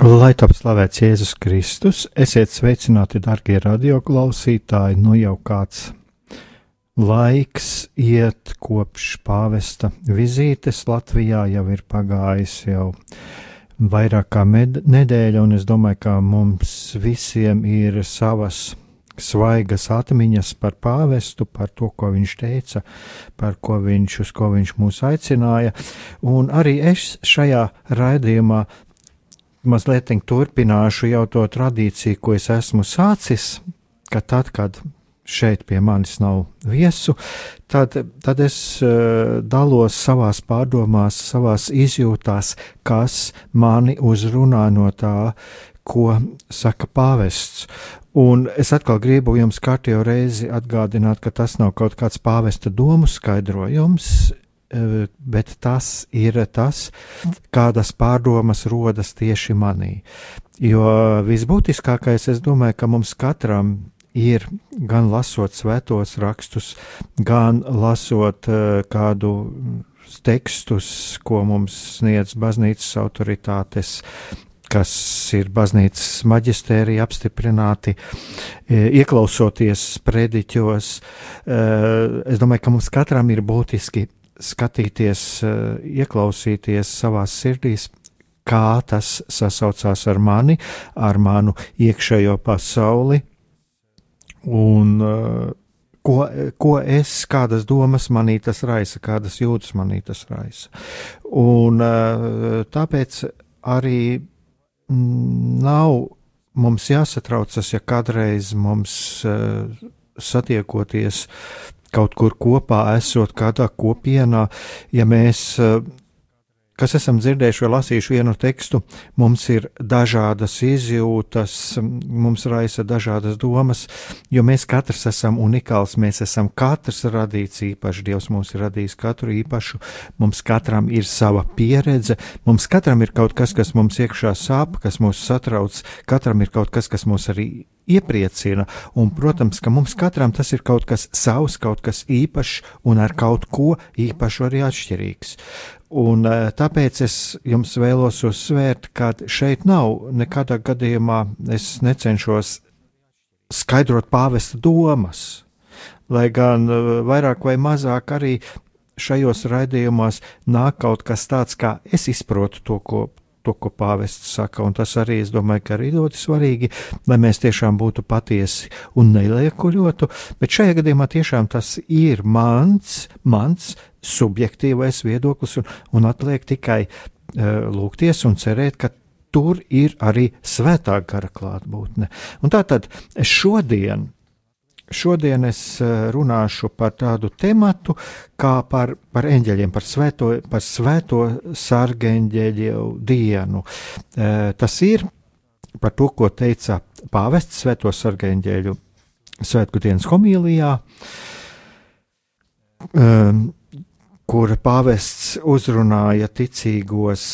Lai top slavēts Jēzus Kristus, esiet sveicināti, darbie radioklausītāji. Nu jau kāds laiks iet kopš pāvesta vizītes Latvijā, jau ir pagājis jau vairāk kā nedēļa, un es domāju, ka mums visiem ir savas svaigas atmiņas par pāvestu, par to, ko viņš teica, par ko viņš, uz ko viņš mūs aicināja. Un arī es šajā raidījumā mazliet turpināšu jau to tradīciju, ko es esmu sācis, ka tad, kad šeit pie manis nav viesu, tad, tad es uh, dalos savās pārdomās, savās izjūtās, kas mani uzrunā no tā, ko saka pāvests. Un es atkal gribu jums kārtējo reizi atgādināt, ka tas nav kaut kāds pāvesta domu skaidrojums, Eh, bet tas ir tas, kādas pārdomas rodas tieši manī. Jo visbūtiskākais, es domāju, ka mums katram ir gan lasot svētos rakstus, gan lasot uh, kādu tekstus, ko mums sniedz baznīcas autoritātes, kas ir baznīcas maģistērija apstiprināti, eh, ieklausoties sprediķos. Es domāju, ka mums katram ir būtiski skatīties, eh, ieklausīties savās sirdīs, kā tas sasaucās ar mani, ar manu iekšējo pasauli, un uh, ko, ko es, kādas domas manī tas raisa, kādas jūtas manī tas raisa. Un uh, tāpēc arī mm, nav mums jāsatraucas, ja kādreiz mums satiekoties kaut kur kopā, esot kādā kopienā, ja mēs eh, kas esam dzirdējuši vai lasījuši vienu tekstu, mums ir dažādas izjūtas, mums raisa dažādas domas, jo mēs katrs esam unikāls, mēs esam katrs radīts īpaši, Dievs mūs ir radījis katru īpašu, mums katram ir sava pieredze, mums katram ir kaut kas, kas mums iekšā sāp, kas mūs satrauc, katram ir kaut kas, kas mūs arī iepriecina, un, protams, ka mums katram tas ir kaut kas savs, kaut kas īpašs un ar kaut ko īpašu arī atšķirīgs. Un eh, tāpēc es jums vēlos uzsvērt, ka šeit nav nekādā gadījumā es necenšos skaidrot pāvesta domas, lai gan eh, vairāk vai mazāk arī šajos raidījumos nāk kaut kas tāds, kā es izprotu to, ko to, ko pāvests saka, un tas arī, es domāju, ka arī ļoti svarīgi, lai mēs tiešām būtu patiesi un neliekuļotu, bet šajā gadījumā tiešām tas ir mans, mans subjektīvais viedoklis, un, un atliek tikai uh, lūgties un cerēt, ka tur ir arī svētā gara klātbūtne. Un tātad šodien Šodien es eh, runāšu par tādu tematu, kā par, par eņģeļiem, par svēto, par svēto sargeņģeļu dienu. Eh, tas ir par to, ko teica pāvests svēto sargeņģeļu svētku dienas homīlijā, eh, kur pāvests uzrunāja ticīgos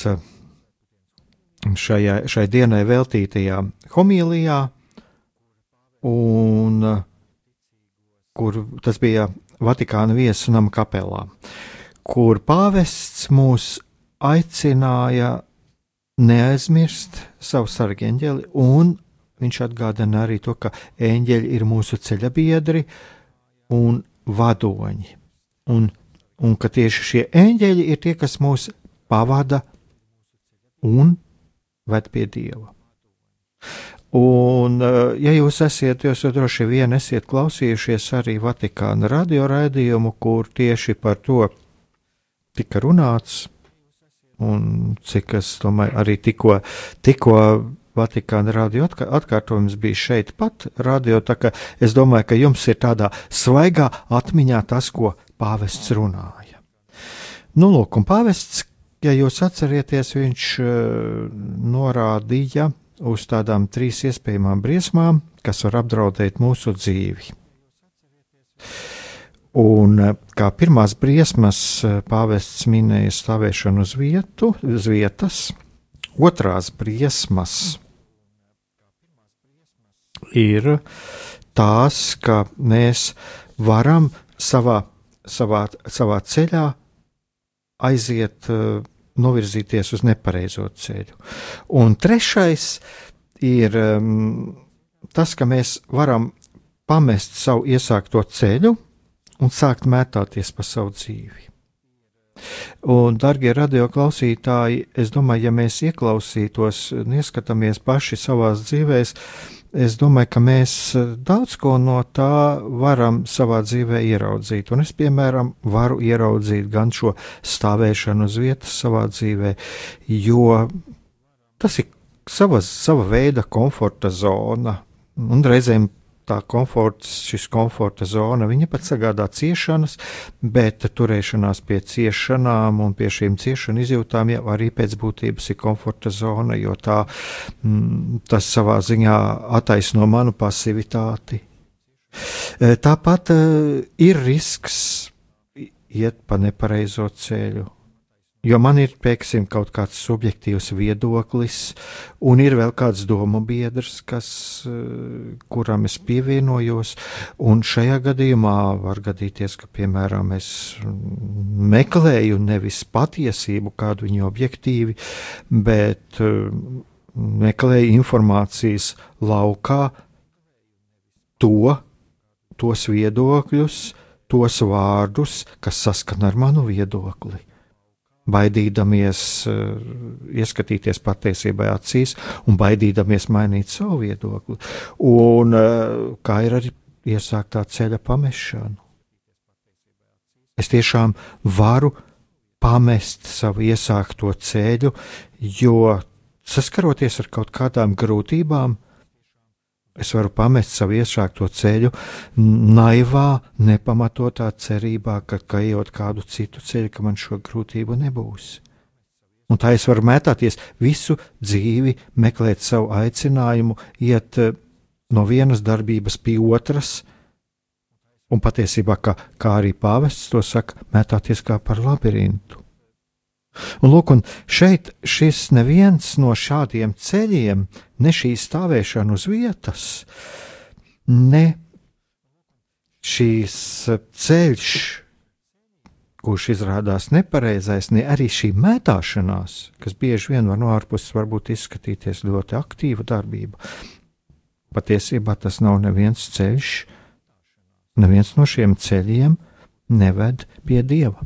šajā, šai dienai veltītajā homīlijā, un kur tas bija Vatikāna viesu nama kapelā, kur pāvests mūs aicināja neaizmirst savu sargeņģeli, un viņš atgādina arī to, ka eņģeļi ir mūsu ceļabiedri un vadoņi, un, un ka tieši šie eņģeļi ir tie, kas mūs pavada un ved pie Dieva. Un, uh, ja jūs esat, jūs jau droši vien esat klausījušies arī Vatikāna radio raidījumu, kur tieši par to tika runāts, un cik es domāju, arī tikko, tikko Vatikāna radio atkārtojums bija šeit pat radio, tā ka es domāju, ka jums ir tādā svaigā atmiņā tas, ko pāvests runāja. Nu, lūk, un pāvests, ja jūs atcerieties, viņš uh, norādīja uz tādām trīs iespējamām briesmām, kas var apdraudēt mūsu dzīvi. Un uh, kā pirmās briesmas uh, pāvests minēja stāvēšanu uz, vietu, uz vietas, otrās briesmas ir tās, ka mēs varam savā, savā, savā ceļā aiziet, eh, novirzīties uz nepareizo ceļu. Un trešais ir um, tas, ka mēs varam pamest savu iesākto ceļu un sākt mētāties pa savu dzīvi. Un, darbie radioklausītāji, es domāju, ja mēs ieklausītos un ieskatāmies paši savā dzīvēm, es domāju, ka mēs eh, daudz ko no tā varam savā dzīvē ieraudzīt. Un es, piemēram, varu ieraudzīt gan šo stāvēšanu uz vietas savā dzīvē, jo tas ir sava, sava veida komforta zona. Un reizēm tā komforts, šis komforta zona, viņa pat sagādā ciešanas, bet turēšanās pie ciešanām un pie šīm ciešanu izjūtām jau arī pēc būtības ir komforta zona, jo tā, mm, tas savā ziņā attaisno manu pasivitāti. E, tāpat e, ir risks iet pa nepareizo ceļu. Jo man ir, piemēram, kaut kāds subjektīvs viedoklis, un ir vēl kāds domu biedrs, kas, eh, kuram es pievienojos. Un šajā gadījumā var gadīties, ka, piemēram, es meklēju nevis patiesību, kādu viņi objektīvi, bet eh, meklēju informācijas laukā to, tos viedokļus, tos vārdus, kas saskana ar manu viedokli baidīdamies uh, ieskatīties patiesībai acīs un baidīdamies mainīt savu viedokli. Un uh, kā ir arī iesāktā ceļa pamešana. Es tiešām varu pamest savu iesākto ceļu, jo saskaroties ar kaut kādām grūtībām, Es varu pamest savu iesākto ceļu, naivā, nepamatotā cerībā, ka, ka ejot kādu citu ceļu, ka man šo grūtību nebūs. Un tā es varu mētāties visu dzīvi, meklēt savu aicinājumu, iet eh, no vienas darbības pie otras, un patiesībā, kā, kā arī pāvests to saka, mētāties kā par labirintu. Un, lūk, un šeit šis neviens no šādiem ceļiem, ne šī stāvēšana uz vietas, ne šīs ceļš, kurš izrādās nepareizais, ne arī šī mētāšanās, kas bieži vien var no ārpuses varbūt izskatīties ļoti aktīva darbība. Patiesībā tas nav neviens ceļš, neviens no šiem ceļiem neved pie dieva.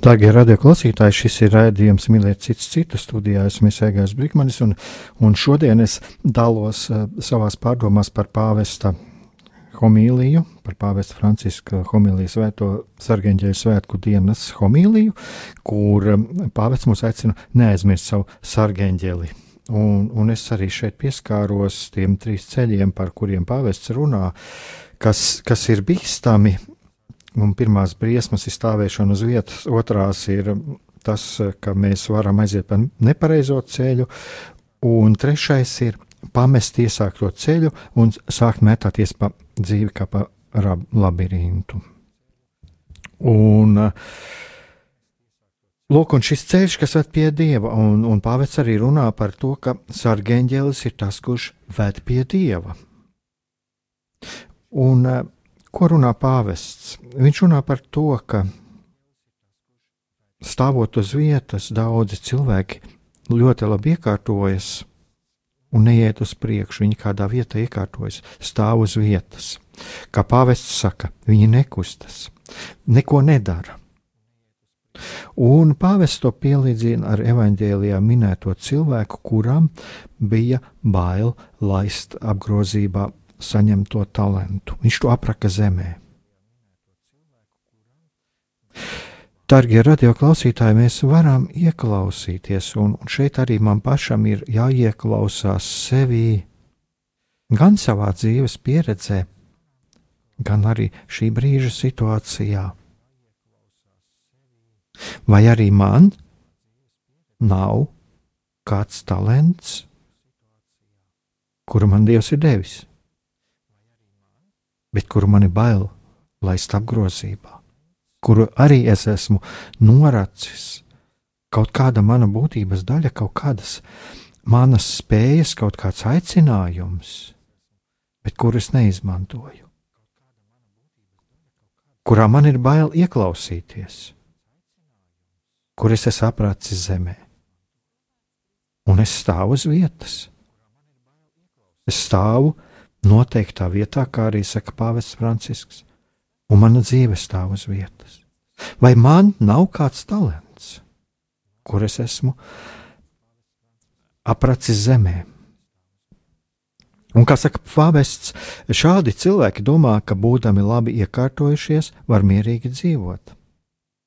Darbie radioklausītāji, šis ir raidījums Mīlēt citus citu studijā. Esmu Egāns Brīsmanis, un, un šodien es dalos uh, savās pārdomās par pāvesta homīliju, par pāvesta Franciska homīliju svēto sargeņģēļu svētku dienas homīliju, kur um, pāvests mūs aicina neaizmirst savu sargeņģeli. Un, un es arī šeit pieskāros tiem trīs ceļiem, par kuriem pāvests runā, kas, kas ir bīstami Un pirmās briesmas ir stāvēšana uz vietas, otrās ir tas, ka mēs varam aiziet pa nepareizo ceļu, un trešais ir pamest iesākto ceļu un sākt mētāties pa dzīvi kā pa labirintu. Un, Lūk, un šis ceļš, kas ved pie dieva, un, un pāvests arī runā par to, ka sargeņģēlis ir tas, kurš ved pie dieva. Un Ko runā pāvests? Viņš runā par to, ka stāvot uz vietas, daudzi cilvēki ļoti labi iekārtojas un neiet uz priekšu. Viņi kādā vietā iekārtojas, stāv uz vietas. Kā pāvests saka, viņi nekustas, neko nedara. Un pāvests to pielīdzina ar evaņģēlijā minēto cilvēku, kuram bija bail laist apgrozībā saņem to talantu. Viņš to apraka zemē. Dargie radioklausītāji, mēs varam ieklausīties, un šeit arī man pašam ir jāieklausās sevī, gan savā dzīves pieredzē, gan arī šī brīža situācijā. Vai arī man nav kāds talants, kuru man Dievs ir devis? Bet kuru man ir bail laist apgrozībā, kuru arī es esmu noracis. Kaut kāda mana būtības daļa, kaut kādas manas spējas, kaut kāds aicinājums, bet kurus neizmantoju, kurā man ir bail ieklausīties, kur es esmu apracis zemē, un es stāvu uz vietas. Es stāvu noteiktā vietā, kā arī saka Pāvests Francisks, un mana dzīve stāv uz vietas. Vai man nav kāds talants, kur es esmu apracis zemē? Un, kā saka Pāvests, šādi cilvēki domā, ka būdami labi iekārtojušies, var mierīgi dzīvot,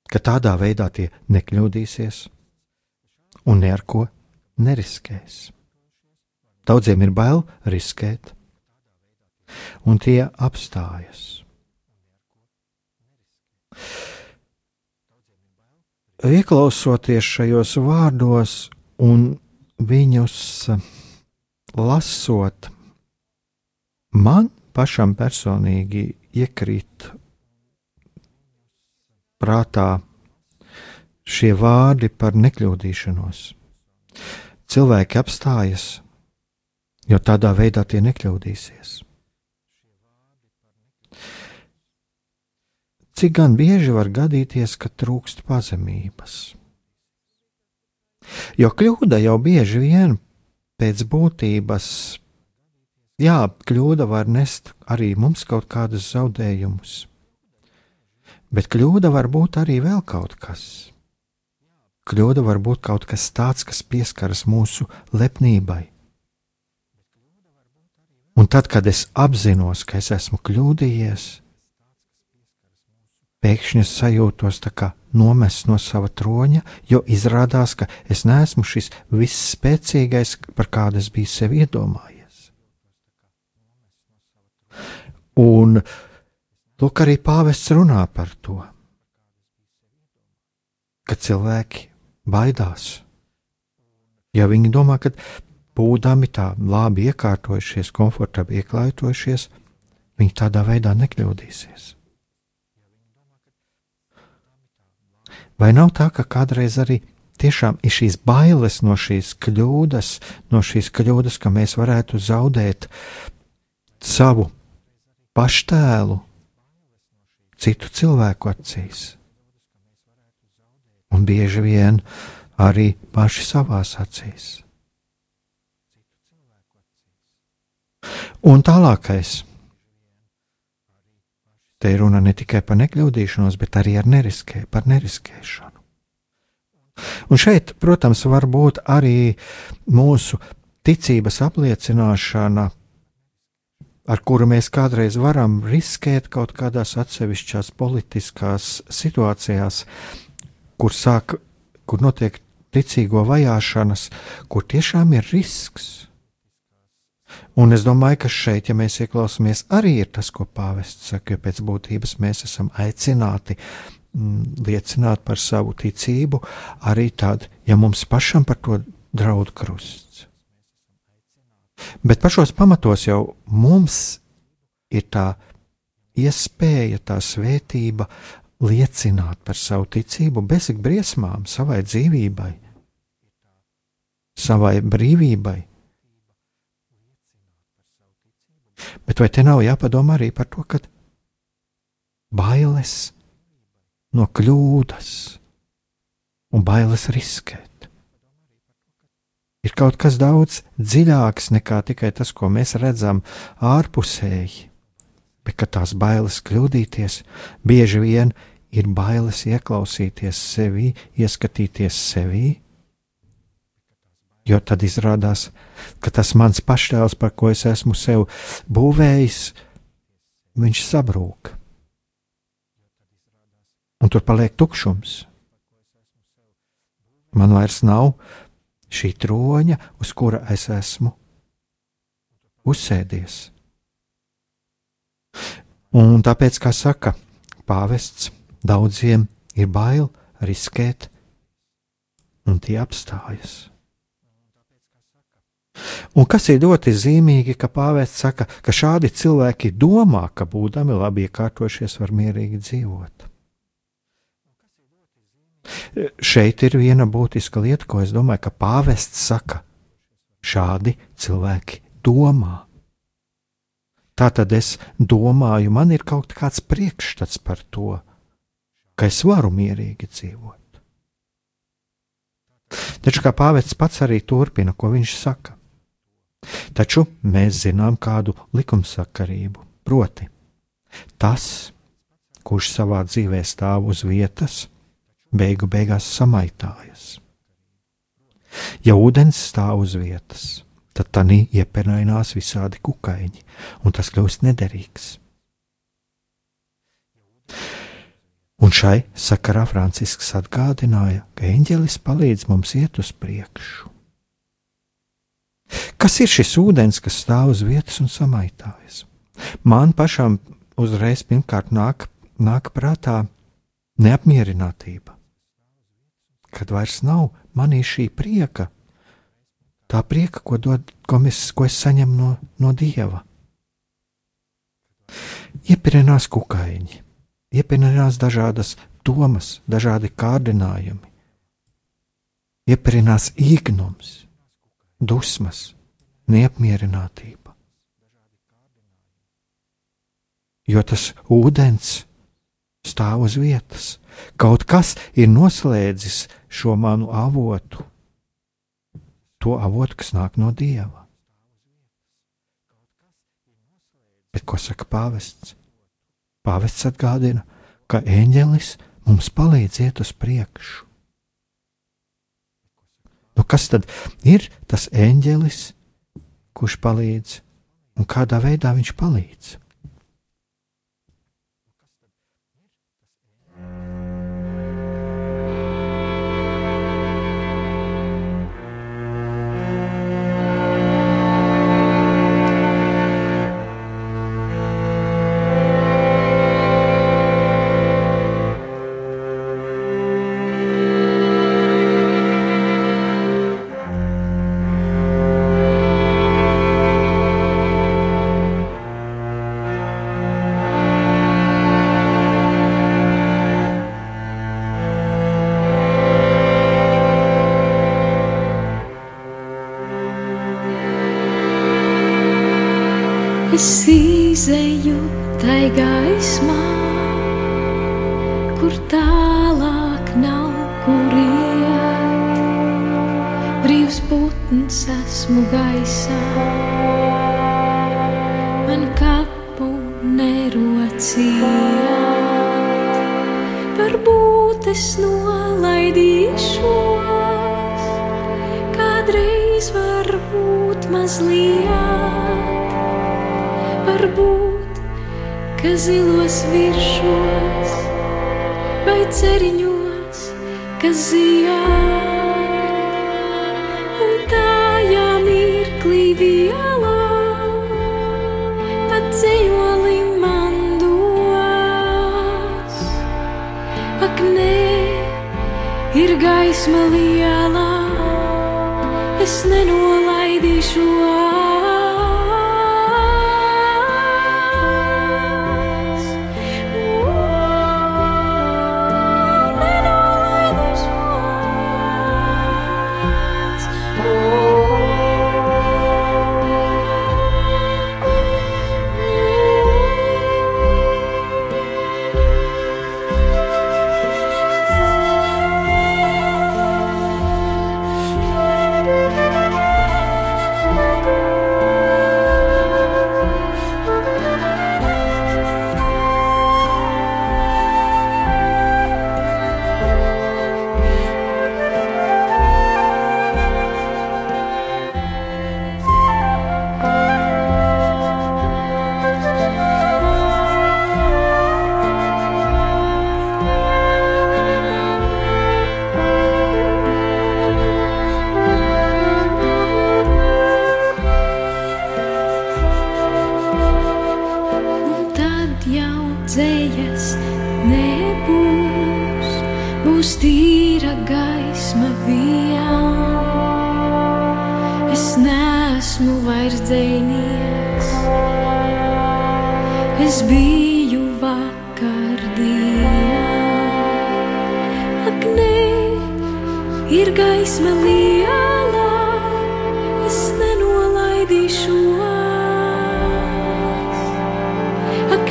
ka tādā veidā tie nekļūdīsies un ne ar ko neriskēs. Daudziem ir bail riskēt, un tie apstājas. Ieklausoties šajos vārdos un viņus lasot, man pašam personīgi iekrīt prātā šie vārdi par nekļūdīšanos. Cilvēki apstājas, jo tādā veidā tie nekļūdīsies. Cik gan bieži var gadīties, ka trūkst pazemības? Jo kļūda jau bieži vien pēc būtības, jā, kļūda var nest arī mums kaut kādus zaudējumus, bet kļūda var būt arī vēl kaut kas. Kļūda var būt kaut kas tāds, kas pieskaras mūsu lepnībai. Un tad, kad es apzinos, ka es esmu kļūdījies, pēkšņi sajūtos tā kā nomests no sava troņa, jo izrādās, ka es neesmu šis visspēcīgais, par kādu es biju sev iedomājies. Un lūk, arī pāvests runā par to, ka cilvēki baidās, jo viņi domā, ka būdami tā labi iekārtojušies, komfortabli ieklājoties, viņi tādā veidā nekļūdīsies. Vai nav tā, ka kādreiz arī tiešām ir šīs bailes no šīs kļūdas, no šīs kļūdas, ka mēs varētu zaudēt savu paštēlu citu cilvēku acīs? Un bieži vien arī paši savās acīs. Un tālākais. Te ir runa ne tikai par nekļūdīšanos, bet arī neriskē, par neriskēšanu. Un šeit, protams, var būt arī mūsu ticības apliecināšana, ar kuru mēs kādreiz varam riskēt kaut kādās atsevišķās politiskās situācijās, kur sāk, kur notiek ticīgo vajāšanas, kur tiešām ir risks. Un es domāju, ka šeit, ja mēs ieklausāmies, arī ir tas, ko pāvests saka, jo pēc būtības mēs esam aicināti mm, liecināt par savu ticību, arī tad, ja mums pašam par to draud krusts. Bet pašos pamatos jau mums ir tā iespēja, tā svētība liecināt par savu ticību bez briesmām, savai dzīvībai, savai brīvībai. Bet vai te nav jāpadomā arī par to, ka bailes no kļūdas un bailes riskēt? Ir kaut kas daudz dziļāks nekā tikai tas, ko mēs redzam ārpusēji, bet ka tās bailes kļūdīties bieži vien ir bailes ieklausīties sevi, ieskatīties sevi Jo tad izrādās, ka tas mans paštēls, par ko es esmu sev būvējis, viņš sabrūk. Un tur paliek tukšums. Man vairs nav šī troņa, uz kura es esmu uzsēdies. Un tāpēc, kā saka pāvests, daudziem ir bail riskēt, un tie apstājas. Un kas ir ļoti zīmīgi, ka pāvests saka, ka šādi cilvēki domā, ka būdami labi iekārtojušies, var mierīgi dzīvot. Šeit ir viena būtiska lieta, ko es domāju, ka pāvests saka. Šādi cilvēki domā. Tā tad es domāju, man ir kaut kāds priekšstats par to, ka es varu mierīgi dzīvot. Taču kā pāvests pats arī turpina, ko viņš saka. Taču mēs zinām kādu likumsakarību, proti, tas, kurš savā dzīvē stāv uz vietas, beigu beigās samaitājas. Ja ūdens stāv uz vietas, tad tanī iepenainās visādi kukaiņi, un tas kļūst nederīgs. Un šai sakarā Francisks atgādināja, ka eņģelis palīdz mums iet uz priekšu. Kas ir šis ūdens, kas stāv uz vietas un samaitājas? Man pašam uzreiz pirmkārt nāk, nāk prātā neapmierinātība. Kad vairs nav manī šī prieka, tā prieka, ko, dod, ko, mēs, ko es saņemu no, no dieva. Iepirinās kukaiņi, iepirinās dažādas domas, dažādi kārdinājumi, iepirinās īgnums dusmas, neapmierinātība. Jo tas ūdens stāv uz vietas, kaut kas ir noslēdzis šo manu avotu, to avotu, kas nāk no dieva. Bet ko saka pāvests? Pāvests atgādina, ka eņģelis mums palīdz iet uz priekšu. Nu, kas tad ir tas eņģelis, kurš palīdz un kādā veidā viņš palīdz? Es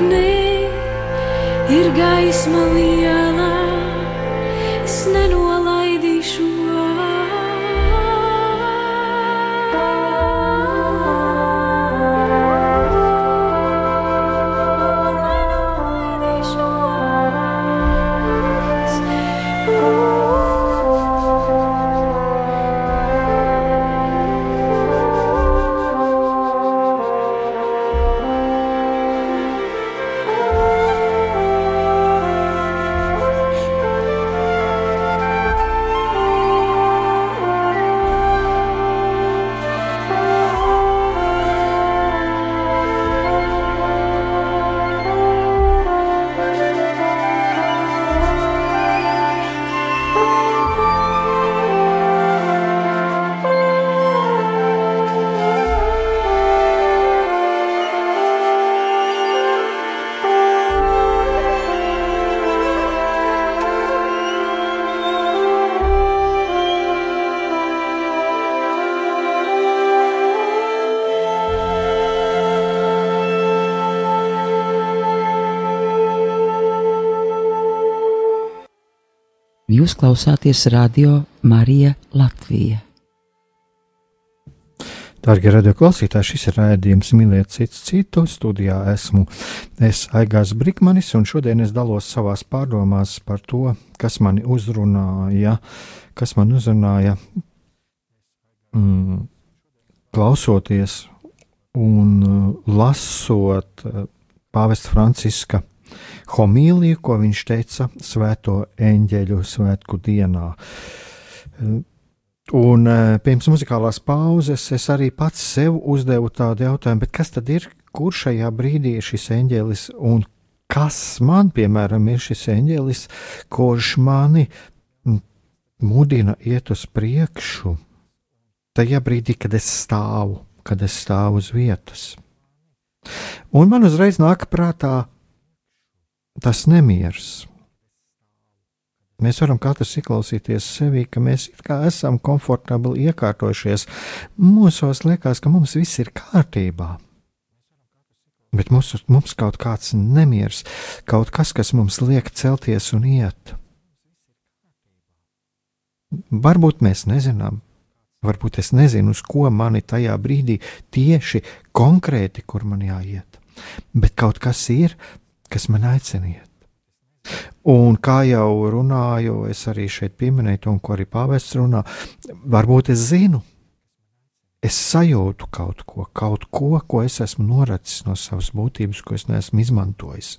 Ak, nē, ir gaisma liela, es Jūs klausāties radio Marija Latvija. Darbie radioklausītāji, šis ir raidījums Mīliet cits citu. Studijā esmu es Aigās Brikmanis, un šodien es dalos savās pārdomās par to, kas mani uzrunāja, kas man uzrunāja mm, klausoties un lasot uh, pāvesta Franciska homīliju, ko viņš teica Svēto eņģeļu svētku dienā. Un uh, pirms muzikālās pauzes es arī pats sev uzdevu tādu jautājumu, kas tad ir, kur šajā brīdī ir šis eņģēlis un kas man, piemēram, ir šis eņģēlis, kurš mani mudina iet uz priekšu tajā brīdī, kad es stāvu, kad es stāvu uz vietas. Un man uzreiz nāk prātā tas nemieris. Mēs varam katrs ieklausīties sevī, ka mēs esam komfortabli iekārtojušies. Mūsos liekas, ka mums viss ir kārtībā. Bet mums, mums kaut kāds nemieris, kaut kas, kas mums liek celties un iet. Varbūt mēs nezinām, varbūt es nezinu, uz ko mani tajā brīdī tieši konkrēti, kur man jāiet. Bet kaut kas ir, kas man aicina iet. Un kā jau runāju, es arī šeit pieminēju to, ko arī pāvests runā. Varbūt es zinu, es sajūtu kaut ko, kaut ko, ko es esmu noracis no savas būtības, ko es neesmu izmantojis.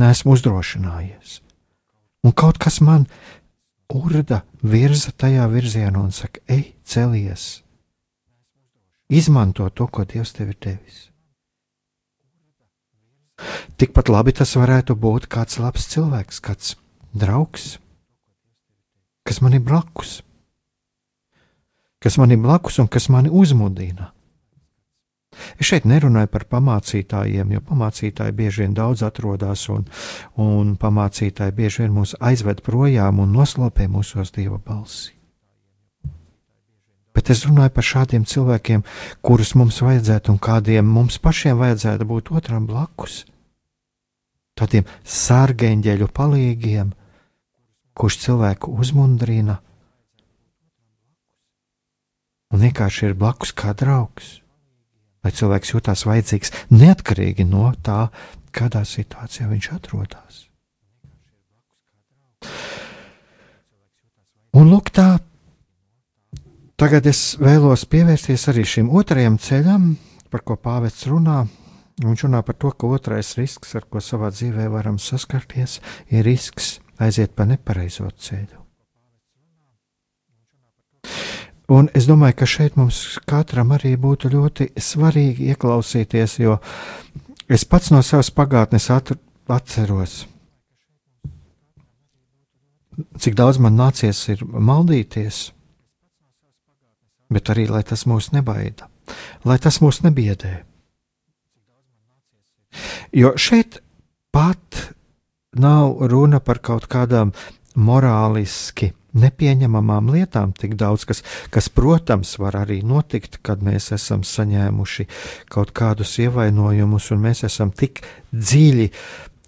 Nesmu uzdrošinājies. Un kaut kas man urda, virza tajā virzienā un saka, ej, celies, izmanto to, ko Dievs tev ir devis. Tikpat labi tas varētu būt kāds labs cilvēks, kāds draugs, kas man ir blakus, kas man ir blakus un kas mani uzmudina. Es šeit nerunāju par pamācītājiem, jo pamācītāji bieži vien daudz atrodas, un, un pamācītāji bieži vien mūs aizved projām un noslopē mūsos dieva balsi. Bet es runāju par šādiem cilvēkiem, kurus mums vajadzētu un kādiem mums pašiem vajadzētu būt otram blakus. Tādiem sārgeņģeļu palīgiem, kurš cilvēku uzmundrina. Un vienkārši ir blakus kā draugs, lai cilvēks jūtās vajadzīgs neatkarīgi no tā, kādā situācijā viņš atrodas. Un lūk, tā tagad es vēlos pievērsties arī šim otrajam ceļam, par ko pāvests runā, Viņš runā par to, ka otrais risks, ar ko savā dzīvē varam saskarties, ir risks aiziet pa nepareizo ceļu. Un es domāju, ka šeit mums katram arī būtu ļoti svarīgi ieklausīties, jo es pats no savas pagātnes atceros, cik daudz man nācies maldīties, bet arī lai tas mūs nebaida, lai tas mūs nebiedē. Jo šeit pat nav runa par kaut kādām morāliski nepieņemamām lietām, tik daudz, kas, kas, protams, var arī notikt, kad mēs esam saņēmuši kaut kādus ievainojumus, un mēs esam tik dziļi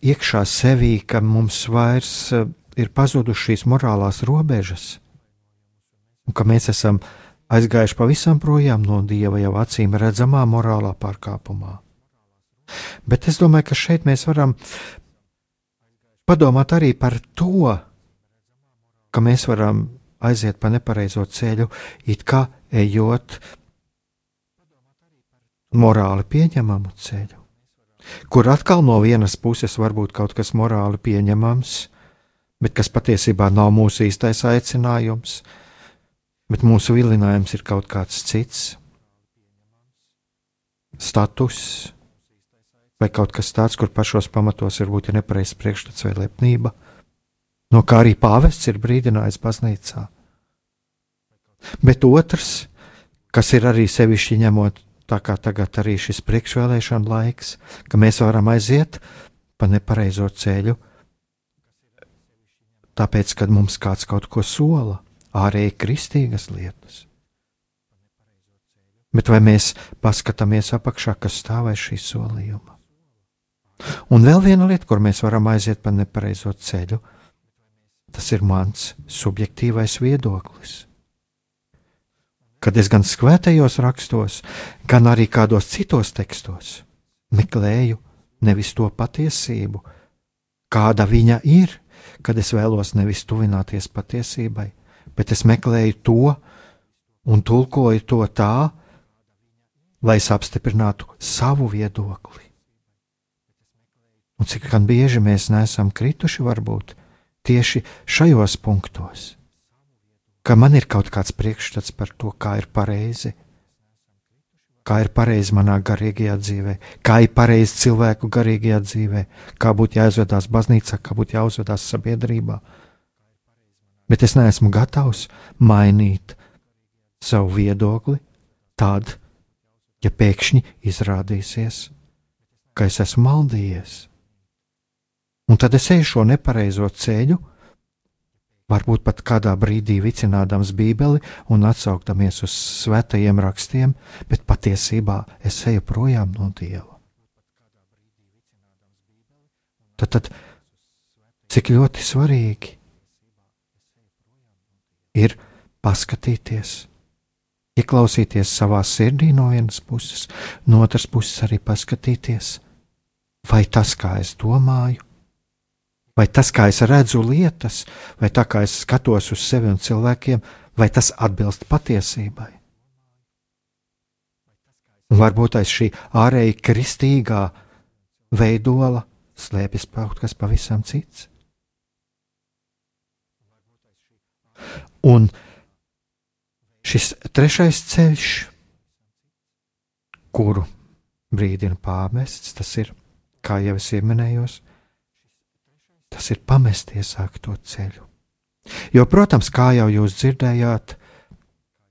iekšā sevī, ka mums vairs eh, ir pazudušas šīs morālās robežas, un ka mēs esam aizgājuši pavisam projām no dieva jau acīm redzamā morālā pārkāpumā. Bet es domāju, ka šeit mēs varam padomāt arī par to, ka mēs varam aiziet pa nepareizo ceļu, it kā ejot morāli pieņemamu ceļu, kur atkal no vienas puses var būt kaut kas morāli pieņemams, bet kas patiesībā nav mūsu īstais aicinājums, bet mūsu vilinājums ir kaut kāds cits. Status, vai kaut kas tāds, kur pašos pamatos varbūt ir nepareizs priekšstats vai lepnība, no kā arī pāvests ir brīdinājis baznīcā. Bet otrs, kas ir arī sevišķi ņemot, tā kā tagad arī šis priekšvēlēšana laiks, ka mēs varam aiziet pa nepareizo ceļu, tāpēc, kad mums kāds kaut ko sola, ārēji kristīgas lietas. Bet vai mēs paskatāmies apakšā, kas stāv aiz šī solījuma? Un vēl viena lieta, kur mēs varam aiziet pa nepareizo ceļu, tas ir mans subjektīvais viedoklis. Kad es gan skvētajos rakstos, gan arī kādos citos tekstos meklēju nevis to patiesību, kāda viņa ir, kad es vēlos nevis tuvināties patiesībai, bet es meklēju to un tulkoju to tā, lai es apstiprinātu savu viedokli. Un cik gan bieži mēs neesam krituši, varbūt tieši šajos punktos, ka man ir kaut kāds priekšstats par to, kā ir pareizi, kā ir pareizi manā garīgajā dzīvē, kā ir pareizi cilvēku garīgajā dzīvē, kā būtu jāizvedās baznīcā, kā būtu jāuzvedās sabiedrībā. Bet es neesmu gatavs mainīt savu viedokli tad, ja pēkšņi izrādīsies, ka es esmu maldījies. Un tad es eju šo nepareizo ceļu, varbūt pat kādā brīdī vicinādams Bībeli un atsaukdamies uz svētajiem rakstiem, bet patiesībā es eju projām no Dieva. Tad, tad cik ļoti svarīgi ir paskatīties, ieklausīties savā sirdī no vienas puses, no otras puses arī paskatīties, vai tas, kā es domāju, Vai tas, kā es redzu lietas, vai tā kā es skatos uz sevi un cilvēkiem, vai tas atbilst patiesībai? Un varbūt aiz šī ārēji kristīgā veidola slēpjas kaut kas pavisam cits. Un šis trešais ceļš, kuru brīdina pāvests, tas ir, kā jau es pieminējos, tas ir pamest iesākto ceļu. Jo, protams, kā jau jūs dzirdējāt,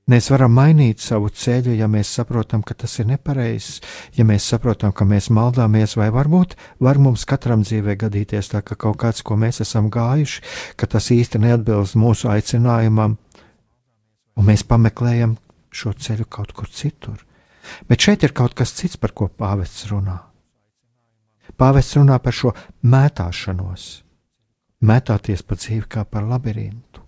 Mēs varam mainīt savu ceļu, ja mēs saprotam, ka tas ir nepareizs, ja mēs saprotam, ka mēs maldāmies, vai varbūt var mums katram dzīvē gadīties tā, ka kaut kāds, ko mēs esam gājuši, ka tas īsti neatbilst mūsu aicinājumam, un mēs pameklējam šo ceļu kaut kur citur. Bet šeit ir kaut kas cits, par ko pāvests runā. Pāvests runā par šo mētāšanos, mētāties pa dzīvi kā par labirintu.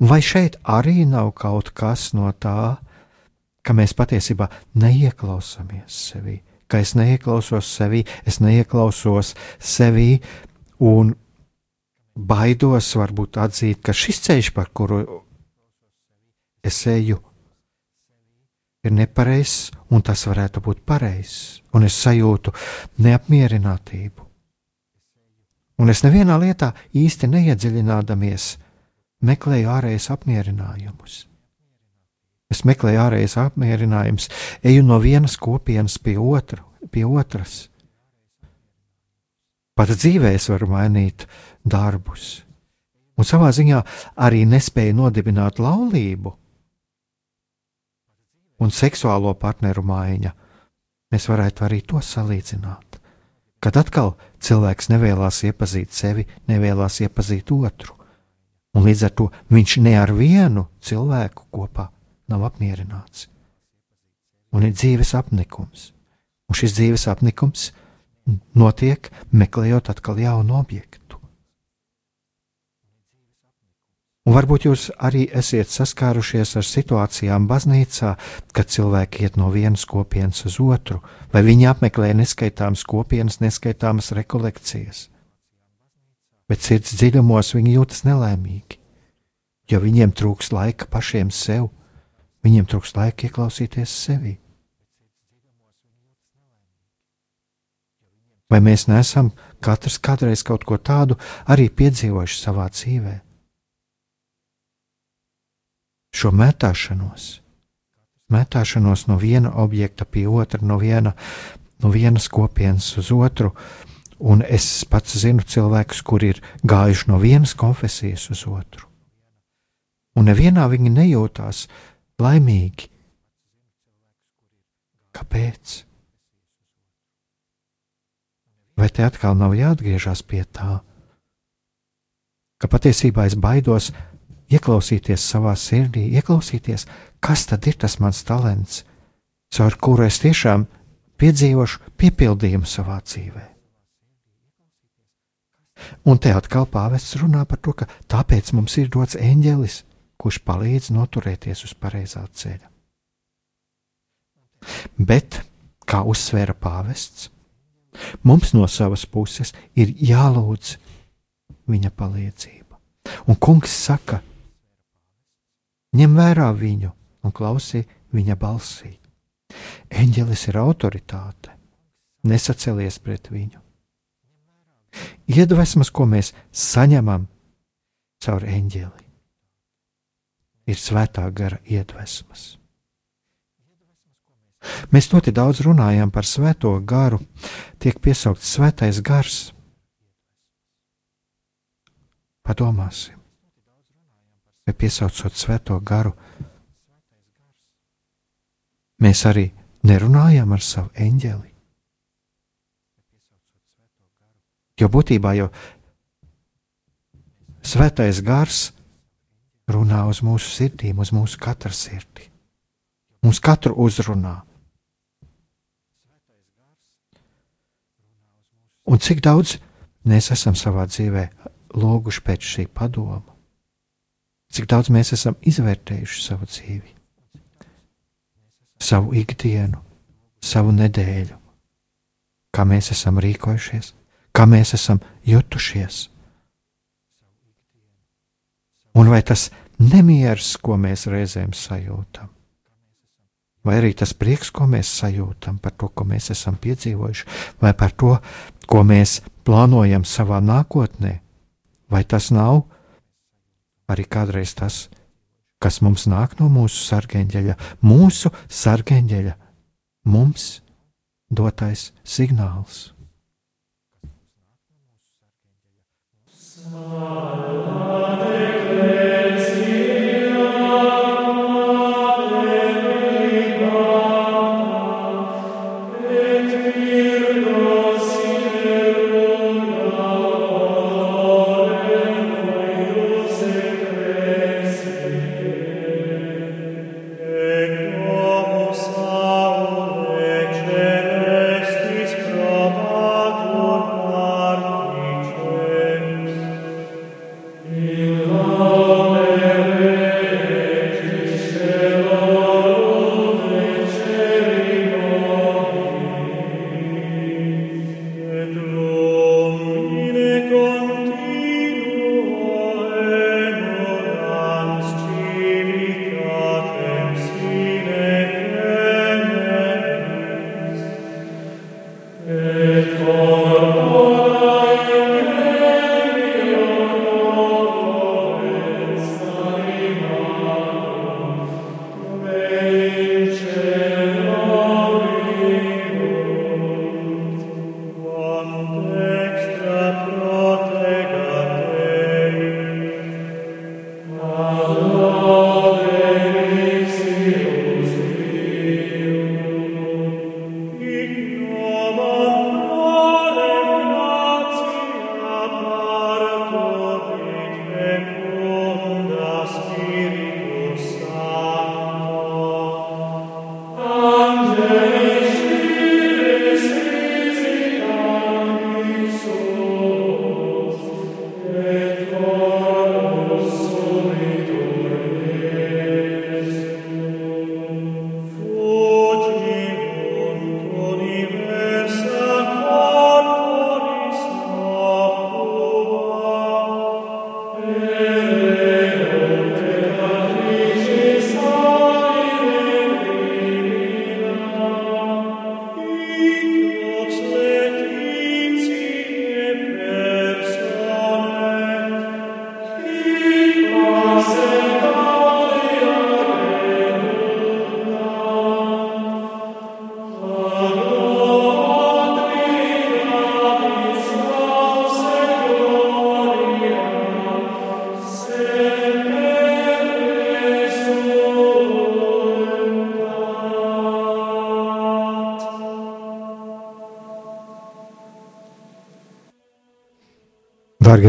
Vai šeit arī nav kaut kas no tā, ka mēs patiesībā neieklausāmies sevi, ka es neieklausos sevi, es neieklausos sevi un baidos varbūt atzīt, ka šis ceļš, par kuru es eju, ir nepareizs, un tas varētu būt pareizs, un es sajūtu neapmierinātību. Un es nevienā lietā īsti neiedziļinādamies, meklēju ārējas apmierinājumus. Es meklēju ārējas apmierinājumus, eju no vienas kopienas pie, otru, pie otras. Pat dzīvē es varu mainīt darbus, un savā ziņā arī nespēju nodibināt laulību un seksuālo partneru maiņa. Mēs varētu arī to salīdzināt. Kad atkal cilvēks nevēlas iepazīt sevi, nevēlas iepazīt otru un līdz ar to viņš ne ar vienu cilvēku kopā nav apmierināts. Un ir dzīves apnikums, un šis dzīves apnikums notiek meklējot atkal jaunu objektu. Un varbūt jūs arī esat saskārušies ar situācijām baznīcā, kad cilvēki iet no vienas kopienas uz otru, vai viņi apmeklē neskaitāmas kopienas, neskaitāmas rekolekcijas bet sirds dziļumos viņi jūtas nelaimīgi, jo viņiem trūks laika pašiem sev, viņiem trūks laika ieklausīties sevi. Vai mēs neesam katrs kādreiz kaut ko tādu arī piedzīvojuši savā dzīvē? Šo metāšanos, metāšanos no viena objekta pie otra, no, viena, no vienas kopienas uz otru, Un es pats zinu cilvēkus, kuri ir gājuši no vienas konfesijas uz otru. Un nevienā viņi nejūtās laimīgi. Kāpēc? Vai te atkal nav jāatgriežas pie tā, ka patiesībā es baidos ieklausīties savā sirdī, ieklausīties, kas tad ir tas mans talants, caur kuru es tiešām piedzīvošu piepildījumu savā dzīvēm. Un te atkal pāvests runā par to, ka tāpēc mums ir dots eņģelis, kurš palīdz noturēties uz pareizā ceļa. Bet, kā uzsvēra pāvests, mums no savas puses ir jālūdz viņa palīdzība. Un kungs saka, ņem vērā viņu un klausī viņa balsī. Eņģelis ir autoritāte, nesacelies pret viņu. Iedvesmas, ko mēs saņemam caur eņģeli, ir svētā gara iedvesmas. Mēs ļoti daudz runājam par svēto garu, tiek piesaukts svētais gars. Padomāsim, vai piesaucot svēto garu, mēs arī nerunājam ar savu eņģeli. Jo būtībā jau svētais gars runā uz mūsu sirdīm, uz mūsu katra sirdi. Mums katru uzrunā. Un cik daudz mēs esam savā dzīvē lūguši pēc šī padoma? Cik daudz mēs esam izvērtējuši savu dzīvi, savu ikdienu, savu nedēļu, kā mēs esam rīkojušies, kā mēs esam jutušies. Un vai tas nemieris, ko mēs reizēm sajūtam, vai arī tas prieks, ko mēs sajūtam par to, ko mēs esam piedzīvojuši, vai par to, ko mēs plānojam savā nākotnē, vai tas nav arī kādreiz tas, kas mums nāk no mūsu sargeņģeļa, mūsu sargeņģeļa, mums dotais signāls.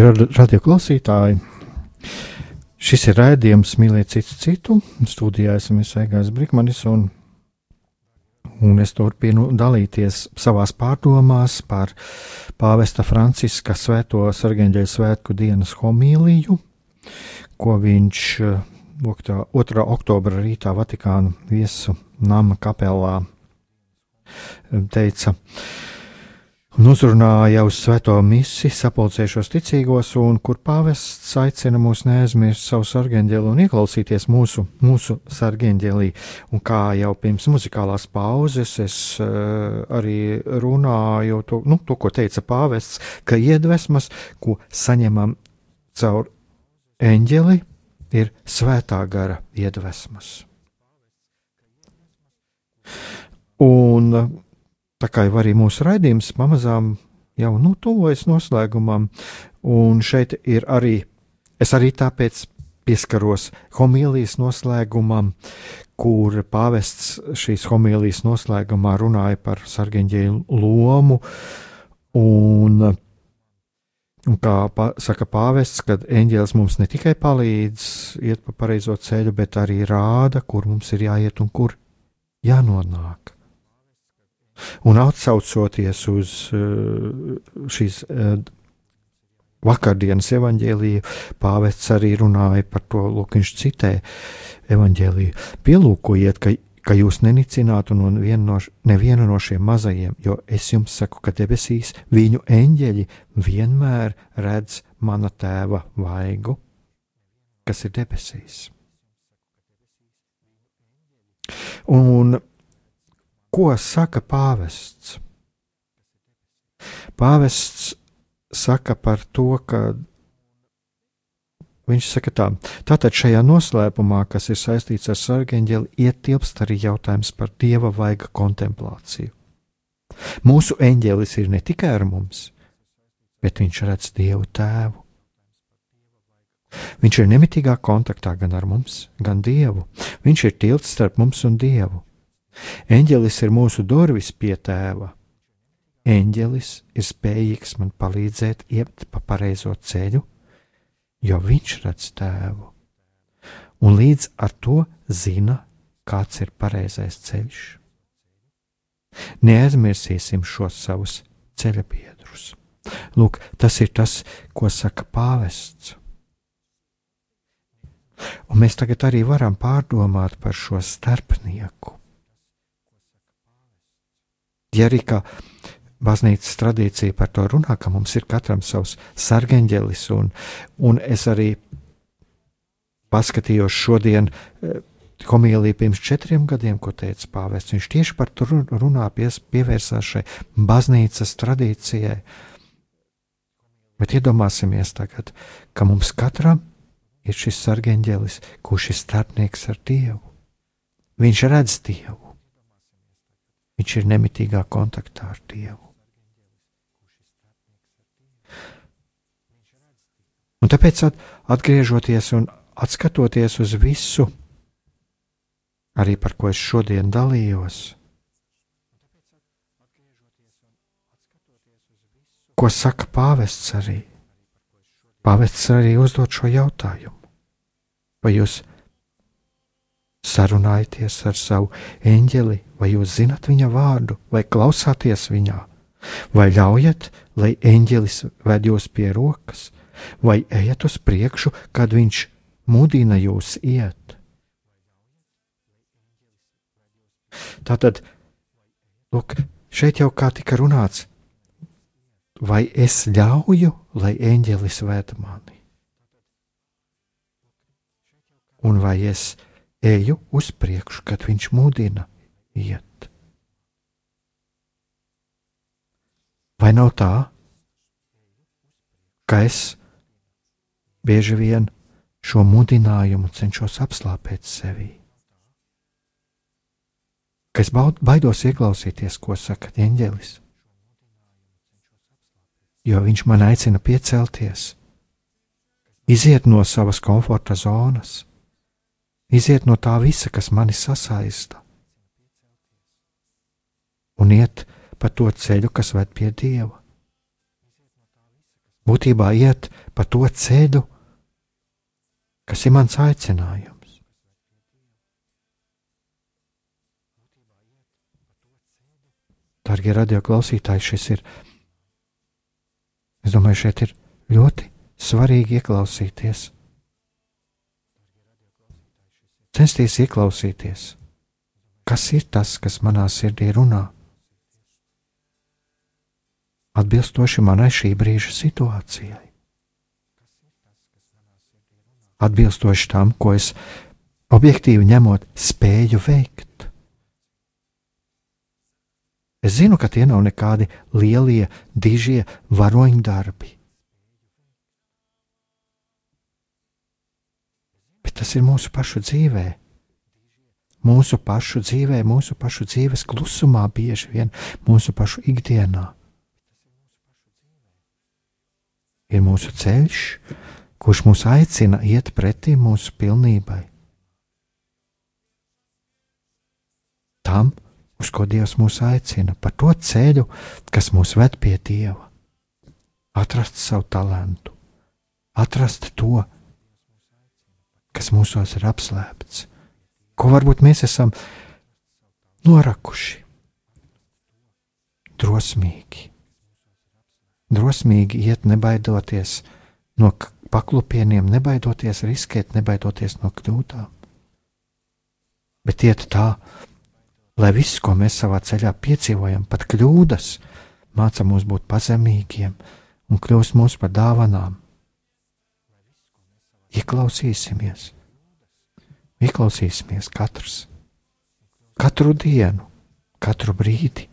Dārgie radioklausītāji, šis ir raidījums Mīlēt citu citu. Studijā esam Aigās Brikmanis un, un es turpinu dalīties savās pārdomās par pāvesta Franciska svēto sargeņģeļa svētku dienas homīliju, ko viņš 2. Eh, oktobra rītā Vatikāna viesu nama kapelā eh, teica un uzrunāja uz svēto misi sapulcējušos ticīgos, un kur pāvests aicina mūs neaizmirst savu sargeņģeli un ieklausīties mūsu, mūsu sargeņģelī. Un kā jau pirms muzikālās pauzes es uh, arī runāju to, nu, to, ko teica pāvests, ka iedvesmas, ko saņemam caur eņģeli, ir svētā gara iedvesmas. Un Tā kā jau arī mūsu raidījums pamazām jau nu, tuvojas noslēgumam, un šeit ir arī, es arī tāpēc pieskaros homīlijas noslēgumam, kur pāvests šīs homīlijas noslēgumā runāja par sargeņģēju lomu, un, un kā pa, saka pāvests, kad eņģēlis mums ne tikai palīdz iet pa pareizo ceļu, bet arī rāda, kur mums ir jāiet un kur jānonāk. Un atsaucoties uz eh, šīs eh, vakardienas evaņģēlīju, pāvests arī runāja par to, lūk, viņš citē evaņģēlīju. Pielūkojiet, ka ka jūs nenicinātu no no, nevienu no šiem mazajiem, jo es jums saku, ka debesīs viņu eņģeļi vienmēr redz mana tēva vaigu, kas ir debesīs. Un ko saka pāvests? Pāvests saka par to, ka Viņš saka tā, tātad šajā noslēpumā, kas ir saistīts ar sargeņģeli, ietilpst arī jautājums par dieva vaiga kontemplāciju. Mūsu eņģēlis ir ne tikai ar mums, bet viņš redz dievu tēvu. Viņš ir nemitīgā kontaktā gan ar mums, gan dievu. Viņš ir tilts starp mums un dievu. Eņģelis ir mūsu durvis pie tēva. Eņģelis ir spējīgs man palīdzēt iet pa pareizo ceļu, jo viņš redz tēvu, un līdz ar to zina, kāds ir pareizais ceļš. Neaizmirsīsim šos savus ceļa biedrus. Lūk, tas ir tas, ko saka pāvests. Un mēs tagad arī varam pārdomāt par šo starpnieku. Ja arī kā baznīcas tradīcija par to runā, ka mums ir katram savs sargeņģelis, un, un es arī paskatījos šodien homīliju pirms četriem gadiem, ko teica pāvests. Viņš tieši par to runā, pies, pievērsās šai baznīcas tradīcijai. Bet iedomāsimies tagad, ka mums katram ir šis sargeņģelis, kurš ir starpnieks ar Dievu. Viņš redz Dievu. Viņš ir nemitīgā kontaktā ar Dievu. Un tāpēc, atgriežoties un skatoties uz visu, arī par ko es šodien dalījos, ko saka pāvests arī. Pāvests arī uzdod šo jautājumu. Vai jūs sarunājaties ar savu eņģeli, vai jūs zinat viņa vārdu, vai klausāties viņā, vai ļaujat, lai eņģelis ved jūs pie rokas, vai ejat uz priekšu, kad viņš mudina jūs iet. Tātad, lūk, šeit jau kā tika runāts, vai es ļauju, lai eņģelis ved mani? Un vai es eju uz priekšu, kad viņš mudina iet? Vai nav tā, ka es bieži vien šo mudinājumu cenšos apslāpēt sevī. Ka es baidos ieklausīties, ko saka ģeņģelis, jo viņš man aicina piecelties, iziet no savas komforta zonas, iziet no tā visa, kas mani sasaista, un iet pa to ceļu, kas ved pie Dieva. Būtībā iet pa to ceļu, kas ir mans aicinājums. Darbie radioklausītāji, šis ir. Es domāju, šeit ir ļoti svarīgi ieklausīties. Censties ieklausīties, kas ir tas, kas manā sirdī runā, atbilstoši manai šī brīža situācijai atbilstoši tam, ko es objektīvi ņemot, spēju veikt. Es zinu, ka tie nav nekādi lielie, dižie varoņdarbi. Bet tas ir mūsu pašu dzīvē. Mūsu pašu dzīvē, mūsu pašu dzīves klusumā, bieži vien mūsu pašu ikdienā. Ir mūsu ceļš, kurš mūs aicina iet pretī mūsu pilnībai. Tam, uz ko Dievs mūs aicina, pa to ceļu, kas mūs ved pie Dieva, atrast savu talantu, atrast to, kas mūsos ir apslēpts, ko varbūt mēs esam norakuši, drosmīgi, drosmīgi iet nebaidoties no paklupieniem, nebaidoties riskēt, nebaidoties no kļūdām. Bet iet tā, lai viss, ko mēs savā ceļā piedzīvojam, pat kļūdas, māca mūs būt pazemīgiem un kļūst mūs par dāvanām. Ieklausīsimies, ieklausīsimies katrs, katru dienu, katru brīdi.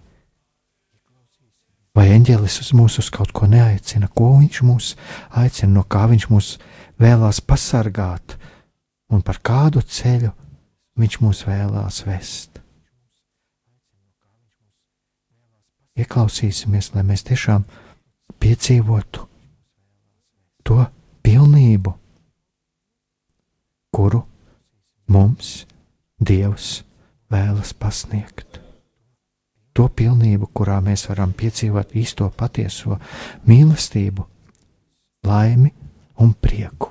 Vai eņģēlis uz mūsu uz kaut ko neaicina, ko viņš mūs aicina, no kā viņš mūs vēlās pasargāt? Un par kādu ceļu viņš mūs vēlās vest. Ieklausīsimies, lai mēs tiešām piedzīvotu to pilnību, kuru mums Dievs vēlas pasniegt. To pilnību, kurā mēs varam piedzīvot īsto patieso mīlestību, laimi un prieku.